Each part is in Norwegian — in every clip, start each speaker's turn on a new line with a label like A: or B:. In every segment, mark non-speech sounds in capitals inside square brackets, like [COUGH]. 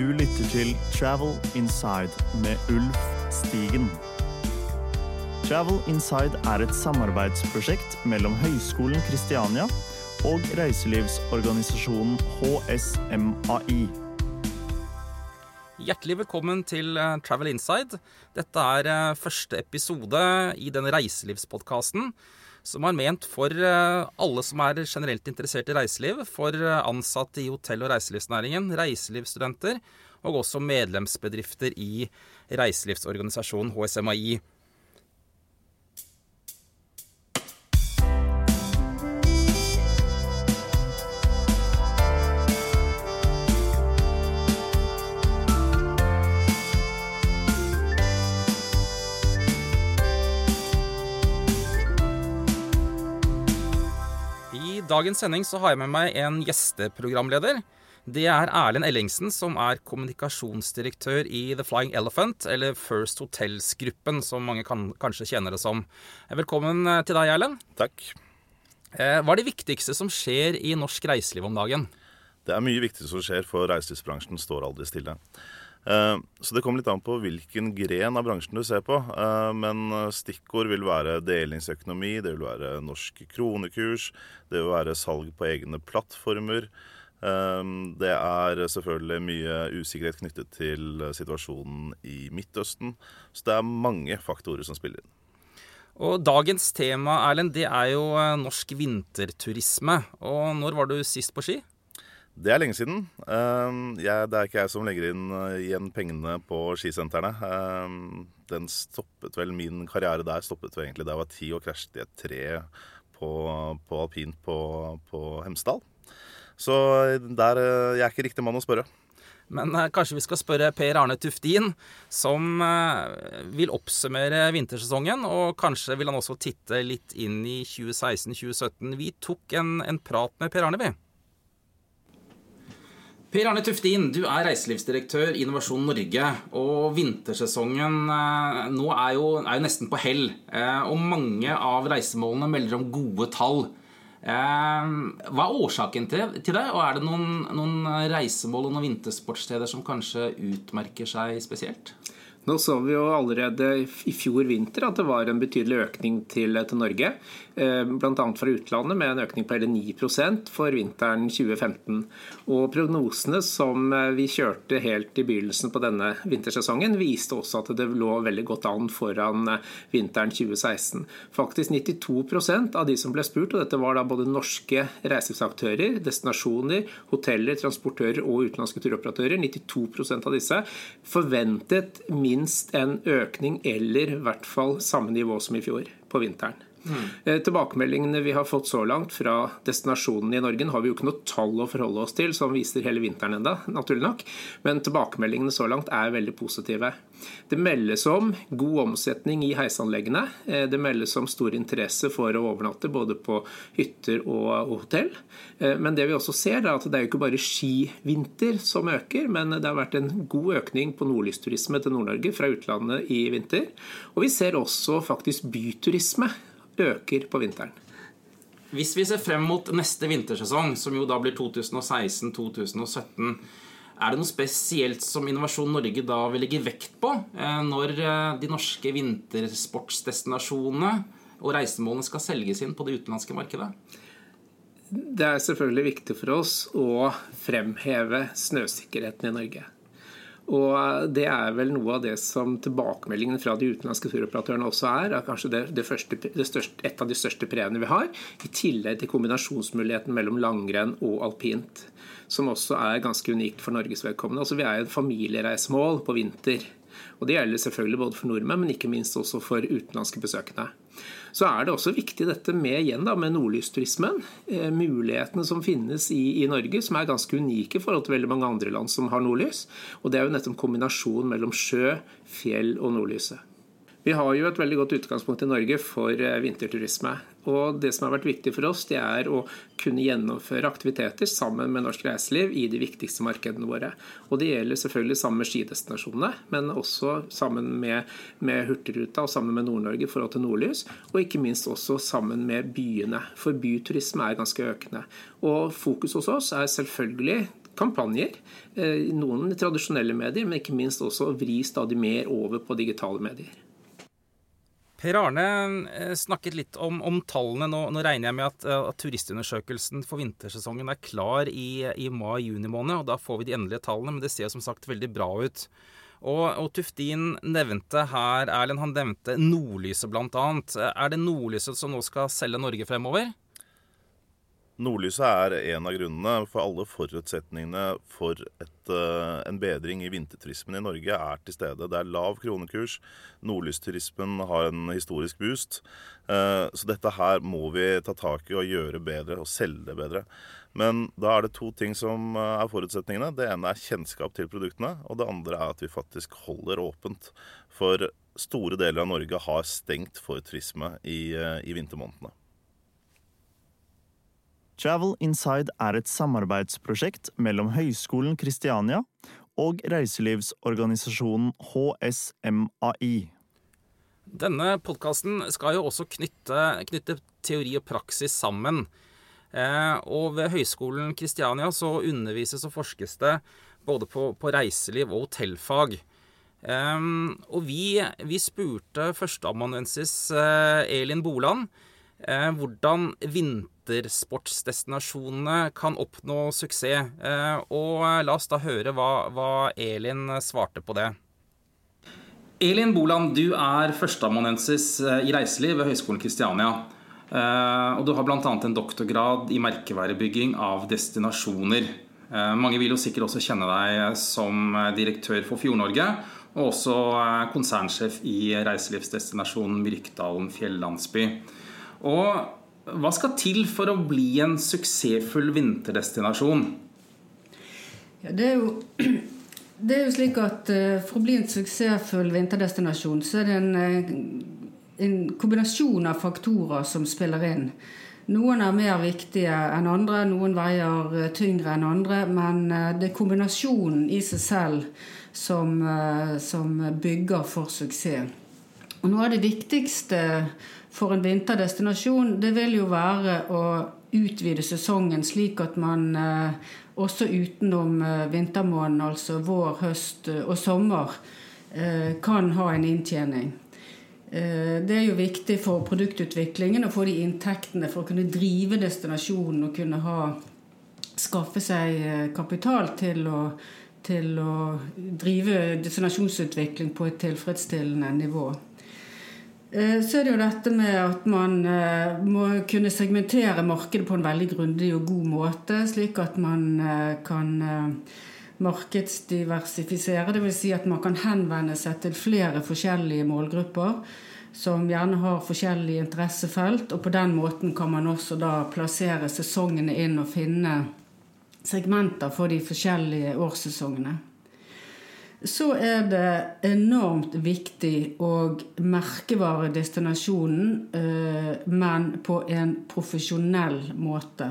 A: Du lytter til Travel Inside med Ulf Stigen. Travel Inside er et samarbeidsprosjekt mellom Høgskolen Kristiania og reiselivsorganisasjonen HSMAI.
B: Hjertelig velkommen til eh, Travel Inside. Dette er eh, første episode i den reiselivspodkasten som er ment for eh, alle som er generelt interessert i reiseliv, for ansatte i hotell- og reiselivsnæringen, reiselivsstudenter og også medlemsbedrifter i reiselivsorganisasjonen HSMAI. Dagens sending så har jeg med meg en gjesteprogramleder. Det er Erlend Ellingsen, som er kommunikasjonsdirektør i The Flying Elephant, eller First Hotels-gruppen, som mange kan, kanskje kjenner det som. Velkommen eh, til deg, Erlend.
C: Takk.
B: Eh, hva er det viktigste som skjer i norsk reiseliv om dagen?
C: Det er mye viktig som skjer, for reiselivsbransjen står aldri stille. Eh, Så det kommer litt an på hvilken gren av bransjen du ser på. Eh, Men stikkord vil være delingsøkonomi, det vil være norsk kronekurs, det vil være salg på egne plattformer. Eh, Det er selvfølgelig mye usikkerhet knyttet til situasjonen i Midtøsten. Så det er mange faktorer som spiller inn.
B: Og dagens tema, Erlend, det er jo eh, norsk vinterturisme. Og når var du sist på ski?
C: Det er lenge siden. Eh, jeg, det er ikke jeg som legger inn eh, igjen pengene på skisentrene. Eh, Den stoppet vel, Min karriere der stoppet vel egentlig da jeg var ti og krasjet i et tre på, på alpint på, på Hemsedal. Så der, eh, jeg er ikke riktig mann å spørre.
B: Men eh, kanskje vi skal spørre Per Arne Tuftin, som eh, vil oppsummere vintersesongen. Og kanskje vil han også titte litt inn i 2016-2017. Vi tok en, en prat med Per Arne, vi. Per Arne Tuftin, du er reiselivsdirektør i Innovasjon Norge. Og vintersesongen eh, nå er jo, er jo nesten på hell. Eh, og mange av reisemålene melder om gode tall. Eh, hva er årsaken til, til det? Og er det noen, noen reisemål og noen vintersportssteder som kanskje utmerker seg spesielt?
D: Nå så vi jo allerede i fjor vinter at det var en betydelig økning til, til Norge. Bl.a. fra utlandet med en økning på hele 9% for vinteren 2015. Og prognosene som vi kjørte helt i begynnelsen på denne vintersesongen, viste også at det lå veldig godt an foran vinteren 2016. Faktisk 92% av de som ble spurt, og dette var da både norske reiselivsaktører, destinasjoner, hoteller, transportører og utenlandske turoperatører, 92% av disse forventet minst en økning eller i hvert fall samme nivå som i fjor på vinteren. Mm. Tilbakemeldingene vi har fått så langt fra destinasjonene i Norge, har vi jo ikke noe tall å forholde oss til som viser hele vinteren enda, naturlig nok. Men tilbakemeldingene så langt er veldig positive. Det meldes om god omsetning i heisanleggene. Det meldes om stor interesse for å overnatte både på hytter og hotell. Men det vi også ser, er at det er jo ikke bare skivinter som øker, men det har vært en god økning på nordlysturisme til Nord-Norge fra utlandet i vinter. Og vi ser også faktisk byturisme øker på vinteren.
B: Hvis vi ser frem mot neste vintersesong, som jo da blir 2016-2017, er det noe spesielt som Innovasjon Norge da vil legge vekt på når de norske vintersportsdestinasjonene og reisemålene skal selges inn på det utenlandske markedet?
D: Det er selvfølgelig viktig for oss å fremheve snøsikkerheten i Norge. Og Det er vel noe av det som tilbakemeldingene fra de utenlandske turoperatørene også er. er kanskje det, det, første, det største, Et av de største premiene vi har, i tillegg til kombinasjonsmuligheten mellom langrenn og alpint. Som også er ganske unikt for Norges vedkommende. Altså, vi er et familiereisemål på vinter. Og Det gjelder selvfølgelig både for nordmenn, men ikke minst også for utenlandske besøkende. Så er det også viktig dette med, igjen da, med nordlysturismen. Eh, mulighetene som finnes i, i, Norge, som er ganske unike i forhold til veldig mange andre land som har nordlys. Og det er jo nettopp kombinasjonen mellom sjø, fjell og nordlyset. Vi har jo et veldig godt utgangspunkt i Norge for vinterturisme. Og det som har vært viktig for oss, det er å kunne gjennomføre aktiviteter sammen med norsk reiseliv i de viktigste markedene våre. Og det gjelder selvfølgelig sammen med skidestinasjonene, men også sammen med, med Hurtigruta og sammen med Nord-Norge i forhold til nordlys. Og ikke minst også sammen med byene, for byturisme er ganske økende. Og fokus hos oss er selvfølgelig kampanjer. Noen tradisjonelle medier, men ikke minst også å vri stadig mer over på digitale medier.
B: Per Arne snakket litt om, om tallene. Nå, nå, regner jeg med at, at, turistundersøkelsen for vintersesongen er klar i, i mai-juni måned. og Da får vi de endelige tallene, men det ser som sagt veldig bra ut. Og, og Tuftin nevnte her, Erlend, han nevnte Nordlyset bl.a. Er det Nordlyset som nå skal selge Norge fremover?
C: Nordlyset er en av grunnene for alle forutsetningene for et, uh, en bedring i vinterturismen i Norge er til stede. Det er lav kronekurs. Nordlysturismen har en historisk boost. Uh, så dette her må vi ta tak i og gjøre bedre, og selge det bedre. Men da er det to ting som eh, er forutsetningene. Det ene er kjennskap til produktene, og det andre er at vi faktisk holder åpent. For store deler av Norge har stengt for turisme i, eh, i vintermånedene.
A: Travel Inside er et samarbeidsprosjekt mellom Høgskolen Kristiania og reiselivsorganisasjonen HSMAI.
B: Denne podkasten skal jo også knytte, knytte teori og praksis sammen. Eh, og ved Høgskolen Kristiania så undervises og forskes det både på, på reiseliv og hotellfag. Eh, og vi, vi spurte førsteamanuensis eh, Elin Boland hvordan hvordan vintersportsdestinasjonene kan oppnå suksess. Uh, og la oss da høre hva, hva Elin svarte på det. Elin Boland, du er førsteamanuensis i reiseliv ved Høgskolen Kristiania. Eh, og du har bl.a. en doktorgrad i merkevarebygging av destinasjoner. Eh, mange vil jo sikkert også kjenne deg som direktør for Fjord-Norge, og også eh, konsernsjef i reiselivsdestinasjonen Myrkdalen fjellandsby. Og hva skal til for å bli en suksessfull vinterdestinasjon?
E: Ja, det er jo [CLEARS THROAT] det er jo slik at For å bli en suksessfull vinterdestinasjon, så er det en en kombinasjon av faktorer som spiller inn. Noen er mer viktige enn andre, noen veier eh, tyngre enn andre. Men eh, det er kombinasjonen i seg selv som, eh, som bygger for suksess. Og Noe av det viktigste for en vinterdestinasjon, det vil jo være å utvide sesongen slik at man også utenom vintermåneden, altså vår, høst og sommer, kan ha en inntjening. Eh, det er jo viktig for produktutviklingen å få de inntektene for å kunne drive destinasjonen og kunne ha, skaffe seg eh, kapital til å, til å drive destinasjonsutvikling på et tilfredsstillende nivå. Eh, så er det jo dette med at man må kunne segmentere markedet på en veldig grundig og god måte, slik at man kan markedsdiversifisere. Dvs. Si at man kan henvende seg til flere forskjellige målgrupper som gjerne har forskjellige interessefelt. Og på den måten kan man også da plassere sesongene inn og finne segmenter for de forskjellige årssesongene. Så er det enormt viktig å merkevare destinasjonen, eh, men på en profesjonell måte.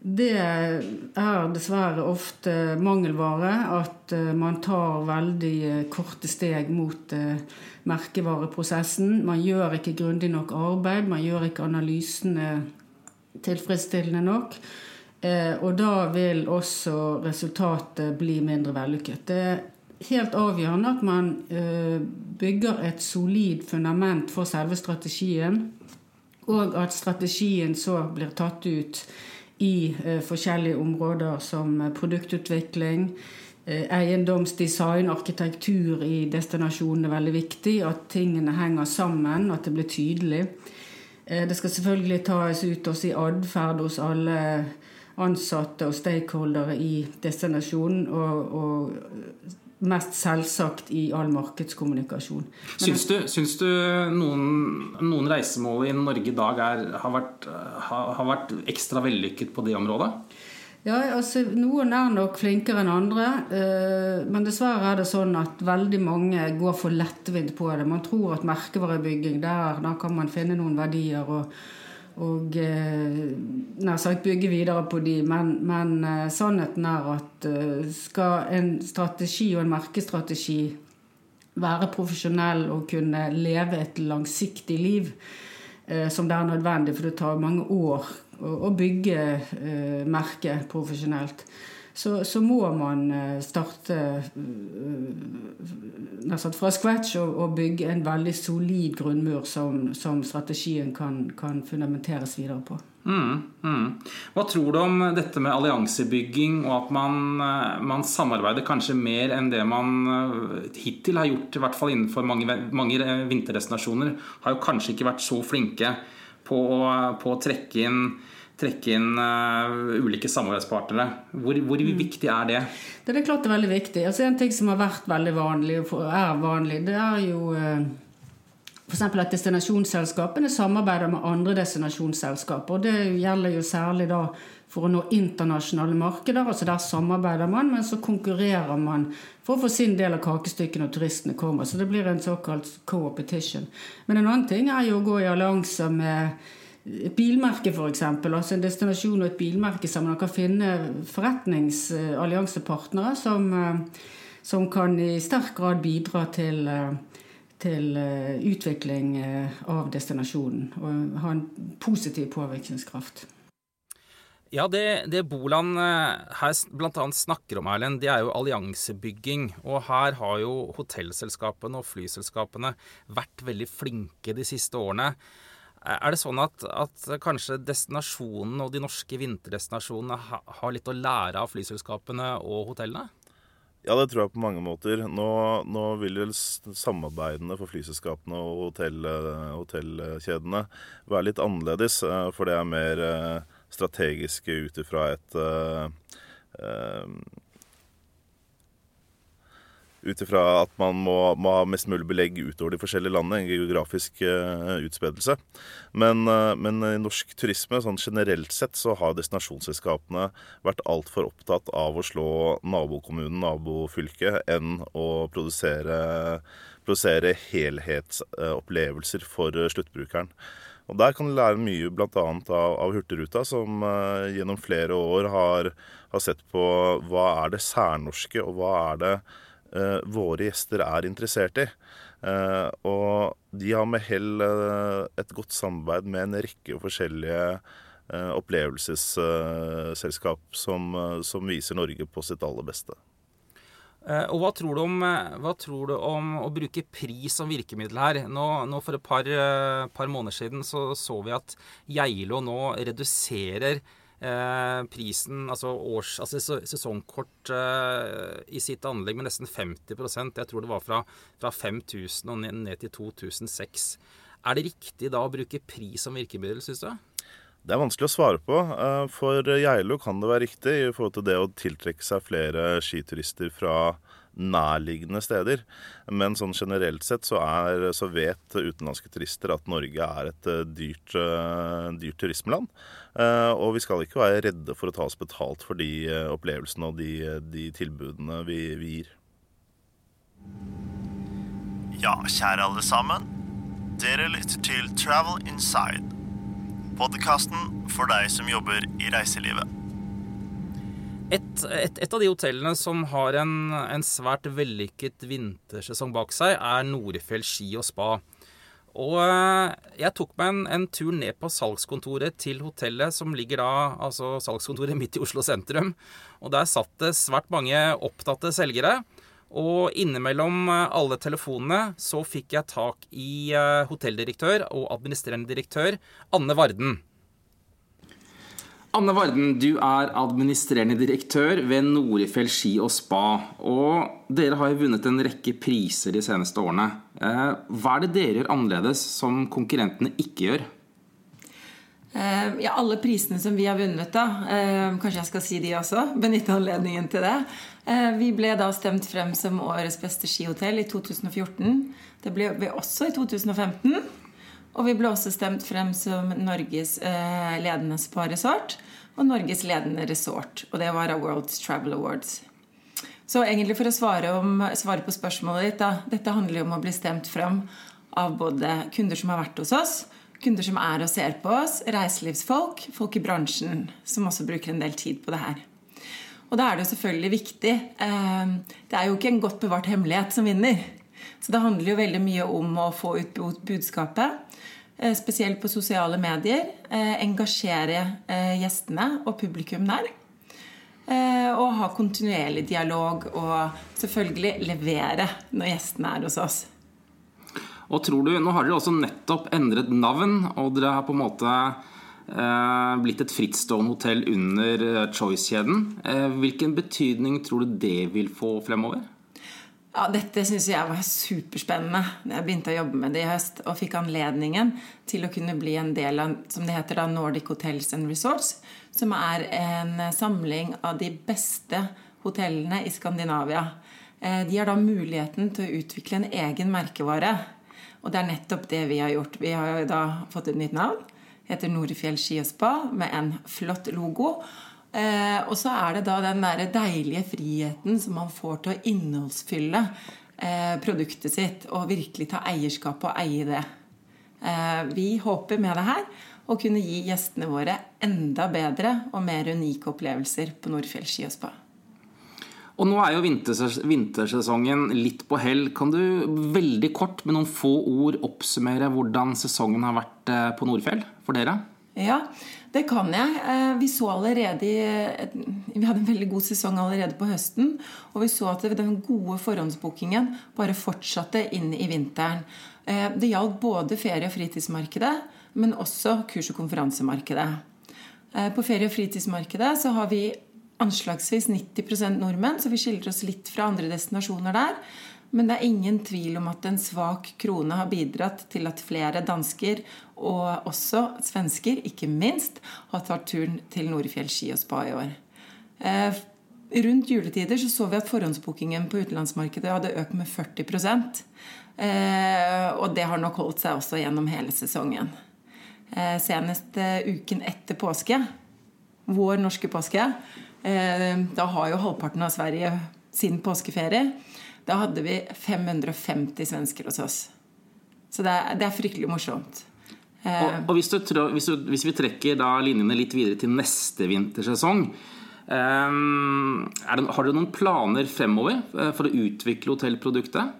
E: Det er dessverre ofte mangelvare at eh, man tar veldig eh, korte steg mot merkevareprosessen. Man gjør ikke grundig nok arbeid, man gjør ikke analysene tilfredsstillende nok. Og da vil også resultatet bli mindre vellykket. Det helt avgjørende at man bygger et solid fundament for selve strategien, og at strategien så blir tatt ut i eh, forskjellige områder som eh, produktutvikling, eh, eiendomsdesign, arkitektur i destinasjonen er veldig viktig. At tingene henger sammen, at det blir tydelig. Det skal selvfølgelig tas ut også i atferd hos alle ansatte og stakeholdere i destinasjonen. Og, og mest selvsagt i all markedskommunikasjon.
B: syns du, syns du noen, noen, reisemål i Norge i dag er, har, vært, har, har, vært, ekstra vellykket på det området?
E: Ja, altså Noen er nok flinkere enn andre. Eh, men dessverre er det sånn at veldig mange går for lettvint på det. Man tror at merkevarebygging, der, der kan man finne noen verdier. og og eh, nær sagt bygge videre på de. Men, men eh, sannheten er at eh, skal en strategi og en merkestrategi være profesjonell og kunne leve et langsiktig liv, som det er nødvendig, for det tar mange år å, bygge merket profesjonelt, så, så må man starte nesten fra scratch og, og, bygge en veldig solid grunnmur som, som strategien kan, kan fundamenteres videre på.
B: Mm, mm. Hva tror du om dette med alliansebygging og at man, eh, man, samarbeider kanskje mer enn det man eh, hittil har gjort, i hvert fall innenfor mange, mange vinterdestinasjoner, har jo kanskje ikke vært så flinke på, på å trekke inn, trekke inn uh, ulike samarbeidspartnere. Hvor, hvor mm. viktig er det?
E: Det er klart det er veldig viktig. Altså En ting som har vært veldig vanlig, og er vanlig, det er jo uh, F.eks. at destinasjonsselskapene samarbeider med andre destinasjonsselskaper. og Det gjelder jo særlig da for å nå internasjonale markeder. altså Der samarbeider man, men så konkurrerer man for å få sin del av kakestykket når turistene kommer. Så det blir en såkalt co-opetition. Men en annen ting er jo å gå i allianser med et bilmerke, f.eks. Altså en destinasjon og et bilmerke sammen. Man kan finne forretningsalliansepartnere som, eh, som kan i sterk grad bidra til eh, til eh, utvikling av destinasjonen og ha en positiv påvirkningskraft.
B: Ja, det, det Boland her bl.a. snakker om, Erlend, det er jo alliansebygging. Og her har jo hotellselskapene og flyselskapene vært veldig flinke de siste årene. Er det sånn at, at kanskje destinasjonen og de norske vinterdestinasjonene har litt å lære av flyselskapene og hotellene?
C: Ja, det tror jeg på mange måter. Nå, nå vil vel samarbeidene for flyselskapene og hotell, hotellkjedene være litt annerledes. Eh, for det er mer eh, strategiske ut ifra et ut ifra at man må, må, ha mest mulig belegg utover de forskjellige landene. En geografisk uh, utspredelse. Men, uh, men, i norsk turisme sånn generelt sett så har destinasjonsselskapene vært altfor opptatt av å slå nabokommunen, nabofylket, enn å produsere, produsere helhetsopplevelser for sluttbrukeren. Og Der kan du lære mye bl.a. Av, av Hurtigruta, som uh, gjennom flere år har, har, sett på hva er det særnorske, og hva er det Eh, våre gjester er interessert i. Eh, og de har med hell eh, et godt samarbeid med en rekke forskjellige opplevelsesselskap som, som viser Norge på sitt aller beste.
B: Og hva tror, om, hva tror, du om, å bruke pris som virkemiddel her? Nå, nå For et par, par, måneder siden så, så vi at Geilo nå reduserer Eh, prisen, altså, års, altså sesongkort eh, i sitt anlegg med nesten 50% Jeg tror det var fra, fra 5000 og ned til 2006. Er det riktig da å bruke pris som virkemiddel, syns du?
C: Det er vanskelig å svare på. Eh, for Geilo kan det være riktig i forhold til det å tiltrekke seg flere skiturister fra nærliggende steder. Men sånn generelt sett så, er, så vet utenlandske turister at Norge er et eh, dyrt, eh, dyrt turismeland. Eh, og vi skal ikke være redde for å ta oss betalt for de opplevelsene og de, de tilbudene vi, vi gir.
A: Ja, kjære alle sammen. Dere lytter til Travel Inside. Podkasten for deg som jobber i reiselivet.
B: Et, et, et, av de hotellene som har en, en, svært vellykket vintersesong bak seg, er Norefjell ski og spa. Og eh, jeg tok meg en, en, tur ned på salgskontoret til hotellet, som ligger da Altså salgskontoret [LAUGHS] midt i Oslo sentrum. Og der satt det svært mange opptatte selgere. Og innimellom eh, alle telefonene så fikk jeg tak i eh, hotelldirektør og administrerende direktør Anne Varden. Anne Varden, du er administrerende direktør ved Norefjell ski og spa. Og dere har jo vunnet en rekke priser de seneste årene. Eh, hva er det dere gjør annerledes som konkurrentene ikke gjør?
F: Eh, ja, alle prisene som vi har vunnet, da. Eh, kanskje jeg skal si de også? Benytte anledningen til det. Vi ble da stemt frem som årets beste skihotell i 2014. Det ble vi også i 2015. Og vi ble også stemt frem som Norges eh, ledende spa-resort og Norges ledende resort. Og det var av World's Travel Awards. Så egentlig for å svare, om, svare på spørsmålet ditt da, Dette handler jo om å bli stemt frem av både kunder som har vært hos oss, kunder som er og ser på oss, reiselivsfolk, folk i bransjen som også bruker en del tid på det her. Og da er det jo selvfølgelig viktig. Eh, det er jo ikke en godt bevart hemmelighet som vinner. Så det handler jo veldig mye om å få ut budskapet. Eh, spesielt på sosiale medier. Eh, engasjere eh, gjestene og publikum der. Og ha kontinuerlig dialog og selvfølgelig levere når gjestene er hos oss.
B: Og tror du, Nå har dere også nettopp endret navn, og dere har på en måte eh, blitt et frittstående hotell under Choice-kjeden. Eh, hvilken betydning tror du det vil få fremover?
F: Ja, Dette syns jeg var superspennende jeg begynte å jobbe med det i høst. Og fikk anledningen til å kunne bli en del av som det heter da, Nordic Hotels and Resorts. Som er en samling av de beste hotellene i Skandinavia. Eh, de har da muligheten til å utvikle en egen merkevare. Og det er nettopp det vi har gjort. Vi har da fått et nytt navn. Heter Norefjell ski og spa med en flott logo. Eh, og så er det da den der deilige friheten som man får til å innholdsfylle eh, produktet sitt og virkelig ta eierskap og eie det. Eh, vi håper med det her å kunne gi gjestene våre enda bedre og mer unike opplevelser på Nordfjell ski og spa.
B: Og nå er jo vintersesongen litt på hell. Kan du veldig kort med noen få ord oppsummere hvordan sesongen har vært eh, på Nordfjell for dere?
F: Ja, det kan jeg. Eh, vi så allerede Vi hadde en veldig god sesong allerede på høsten. Og vi så at den gode forhåndsbookingen bare fortsatte inn i vinteren. Eh, det gjaldt både ferie- og fritidsmarkedet, men også kurs- og konferansemarkedet. Eh, på ferie- og fritidsmarkedet så har vi anslagsvis 90% nordmenn, så vi skiller oss litt fra andre destinasjoner der. Men det er ingen tvil om at en svak krone har bidratt til at flere dansker, og også svensker, ikke minst, har tatt turen til Nordfjell ski og spa i år. Eh, rundt juletider så, så vi at forhåndsbookingen på utenlandsmarkedet hadde økt med 40 eh, Og det har nok holdt seg også gjennom hele sesongen. Eh, senest eh, uken etter påske, vår norske påske, da har jo halvparten av Sverige sin påskeferie. Da hadde vi 550 svensker hos oss. Så det er, det er fryktelig morsomt.
B: Eh. Og, og hvis, du, hvis, du, hvis, vi trekker linjene litt videre til neste vintersesong eh, det, Har dere noen planer fremover eh, for å utvikle hotellproduktet?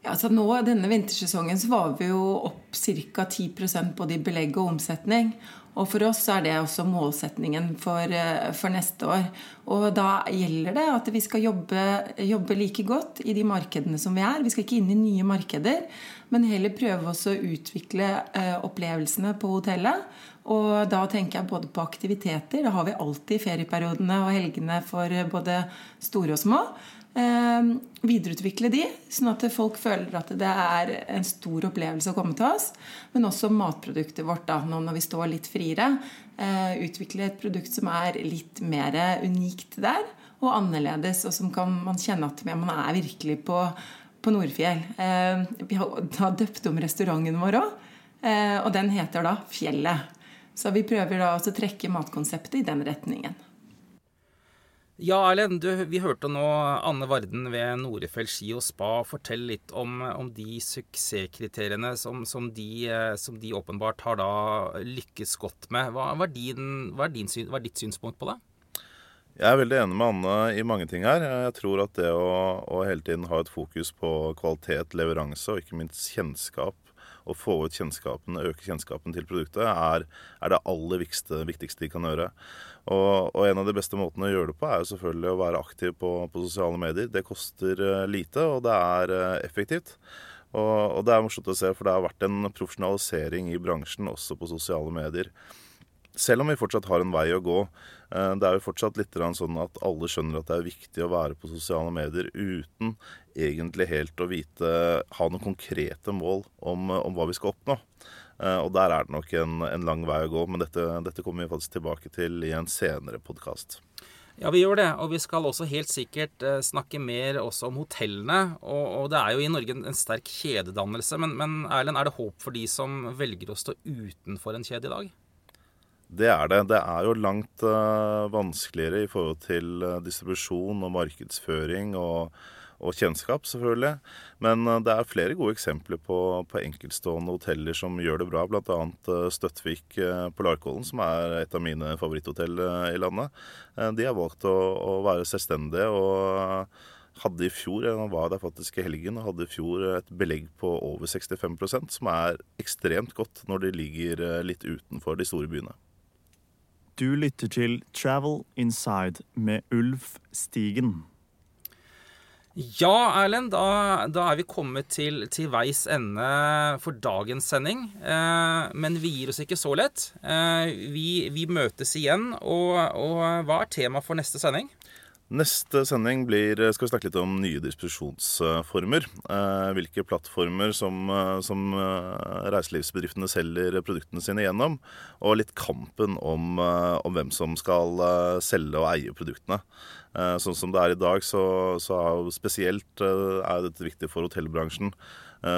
F: Ja, altså nå, Denne vintersesongen så var vi jo opp ca. 10% både i belegg og omsetning. Og for oss er det også målsetningen for, eh, for, neste år. Og da gjelder det at vi skal jobbe, jobbe, like godt i de markedene som vi er. Vi skal ikke inn i nye markeder, men heller prøve oss å utvikle eh, opplevelsene på hotellet. Og da tenker jeg både på aktiviteter. Det har vi alltid ferieperiodene og helgene for både store og små. Eh, videreutvikle de, sånn at folk føler at det er en stor opplevelse å komme til oss. Men også matproduktet vårt, da, nå når vi står litt friere. Eh, utvikle et produkt som er litt mer unikt der, og annerledes, og som kan man kjenne at man er virkelig på, på Nordfjell. Eh, vi har døpt om restauranten vår òg, eh, og den heter da Fjellet. Så vi prøver da å trekke matkonseptet i den retningen.
B: Ja, Erlend, vi hørte nå Anne Varden ved Norefjell ski og spa fortelle litt om, om de suksesskriteriene som, som, de, som, de, åpenbart har da lykkes godt med. Hva, hva, er, din, hva, er, din, hva er, ditt synspunkt på det?
C: Jeg er veldig enig med Anne i mange ting her. Jeg tror at det å, å hele tiden ha et fokus på kvalitet, leveranse og ikke minst kjennskap å få ut kjennskapen, øke kjennskapen til produktet, er, er det aller viktigste, viktigste, de kan gjøre. Og, og, en av de beste måtene å gjøre det på, er jo selvfølgelig å være aktiv på, på sosiale medier. Det koster uh, lite, og det er uh, effektivt. Og, og, det er morsomt å se, for det har vært en profesjonalisering i bransjen også på sosiale medier. Selv om vi fortsatt har en vei å gå. Uh, det er jo fortsatt litt sånn at alle skjønner at det er viktig å være på sosiale medier uten egentlig helt å vite Ha noen konkrete mål om, om hva vi skal oppnå. Eh, og der er det nok en, en lang vei å gå, men dette, dette, kommer vi faktisk tilbake til i en senere podkast.
B: Ja, vi gjør det. Og vi skal også helt sikkert eh, snakke mer også om hotellene. Og, og det er jo i Norge en sterk kjededannelse. Men, men Erlend, er det håp for de som velger å stå utenfor en kjede i dag?
C: Det er det. Det er jo langt uh, vanskeligere i forhold til uh, distribusjon og markedsføring og og kjennskap, selvfølgelig. Men uh, det er flere gode eksempler på, på enkeltstående hoteller som gjør det bra. Bl.a. Uh, Støttvik eh, på Larkollen, som er et av mine favoritthotell i landet. De har valgt å, å være selvstendige. og hadde i fjor, jeg var der faktisk i helgen, og hadde i fjor et belegg på over 65% som er ekstremt godt når de ligger litt utenfor de store byene.
G: Du lytter til Travel Inside med Ulf Stigen.
B: Ja, Erlend, da, da, er vi kommet til, til, veis ende for dagens sending. Eh, men vi gir oss ikke så lett. Eh, vi, vi, møtes igjen. Og, og hva er temaet for neste sending?
C: Neste sending blir, skal vi snakke litt om nye disposisjonsformer. Eh, hvilke plattformer som, eh, som, eh, reiselivsbedriftene selger produktene sine gjennom. Og litt kampen om, om hvem som skal selge og eie produktene. Sånn som det er i dag, så, så er spesielt er dette viktig for hotellbransjen,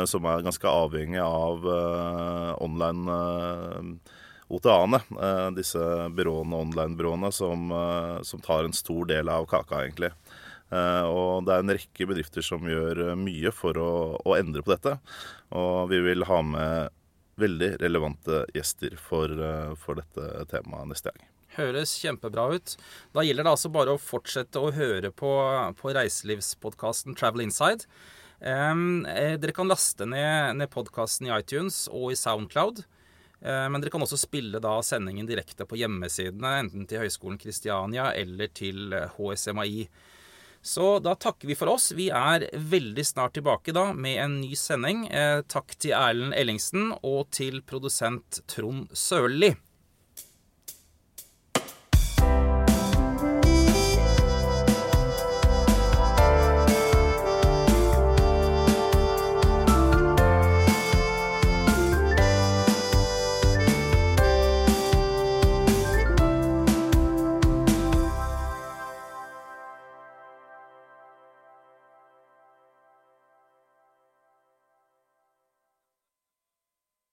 C: som er ganske avhengig av online OTA-ene, eh, disse byråene, online-byråene, som, eh, som, tar en stor del av kaka, egentlig. Eh, og det er en rekke bedrifter som gjør mye for å, å endre på dette. Og vi vil ha med veldig relevante gjester for, for dette temaet neste gang.
B: Høres kjempebra ut. Da gjelder det altså bare å fortsette å høre på, på reiselivspodkasten Travel Inside. Um, dere kan laste ned, ned podkasten i iTunes og i Soundcloud. Eh, men dere kan også spille da sendingen direkte på hjemmesidene, enten til Høgskolen Kristiania eller til HSMI. Eh, Så da takker vi for oss. Vi er veldig snart tilbake da med en ny sending. Eh, takk til Erlend Ellingsen og til produsent Trond Sørli.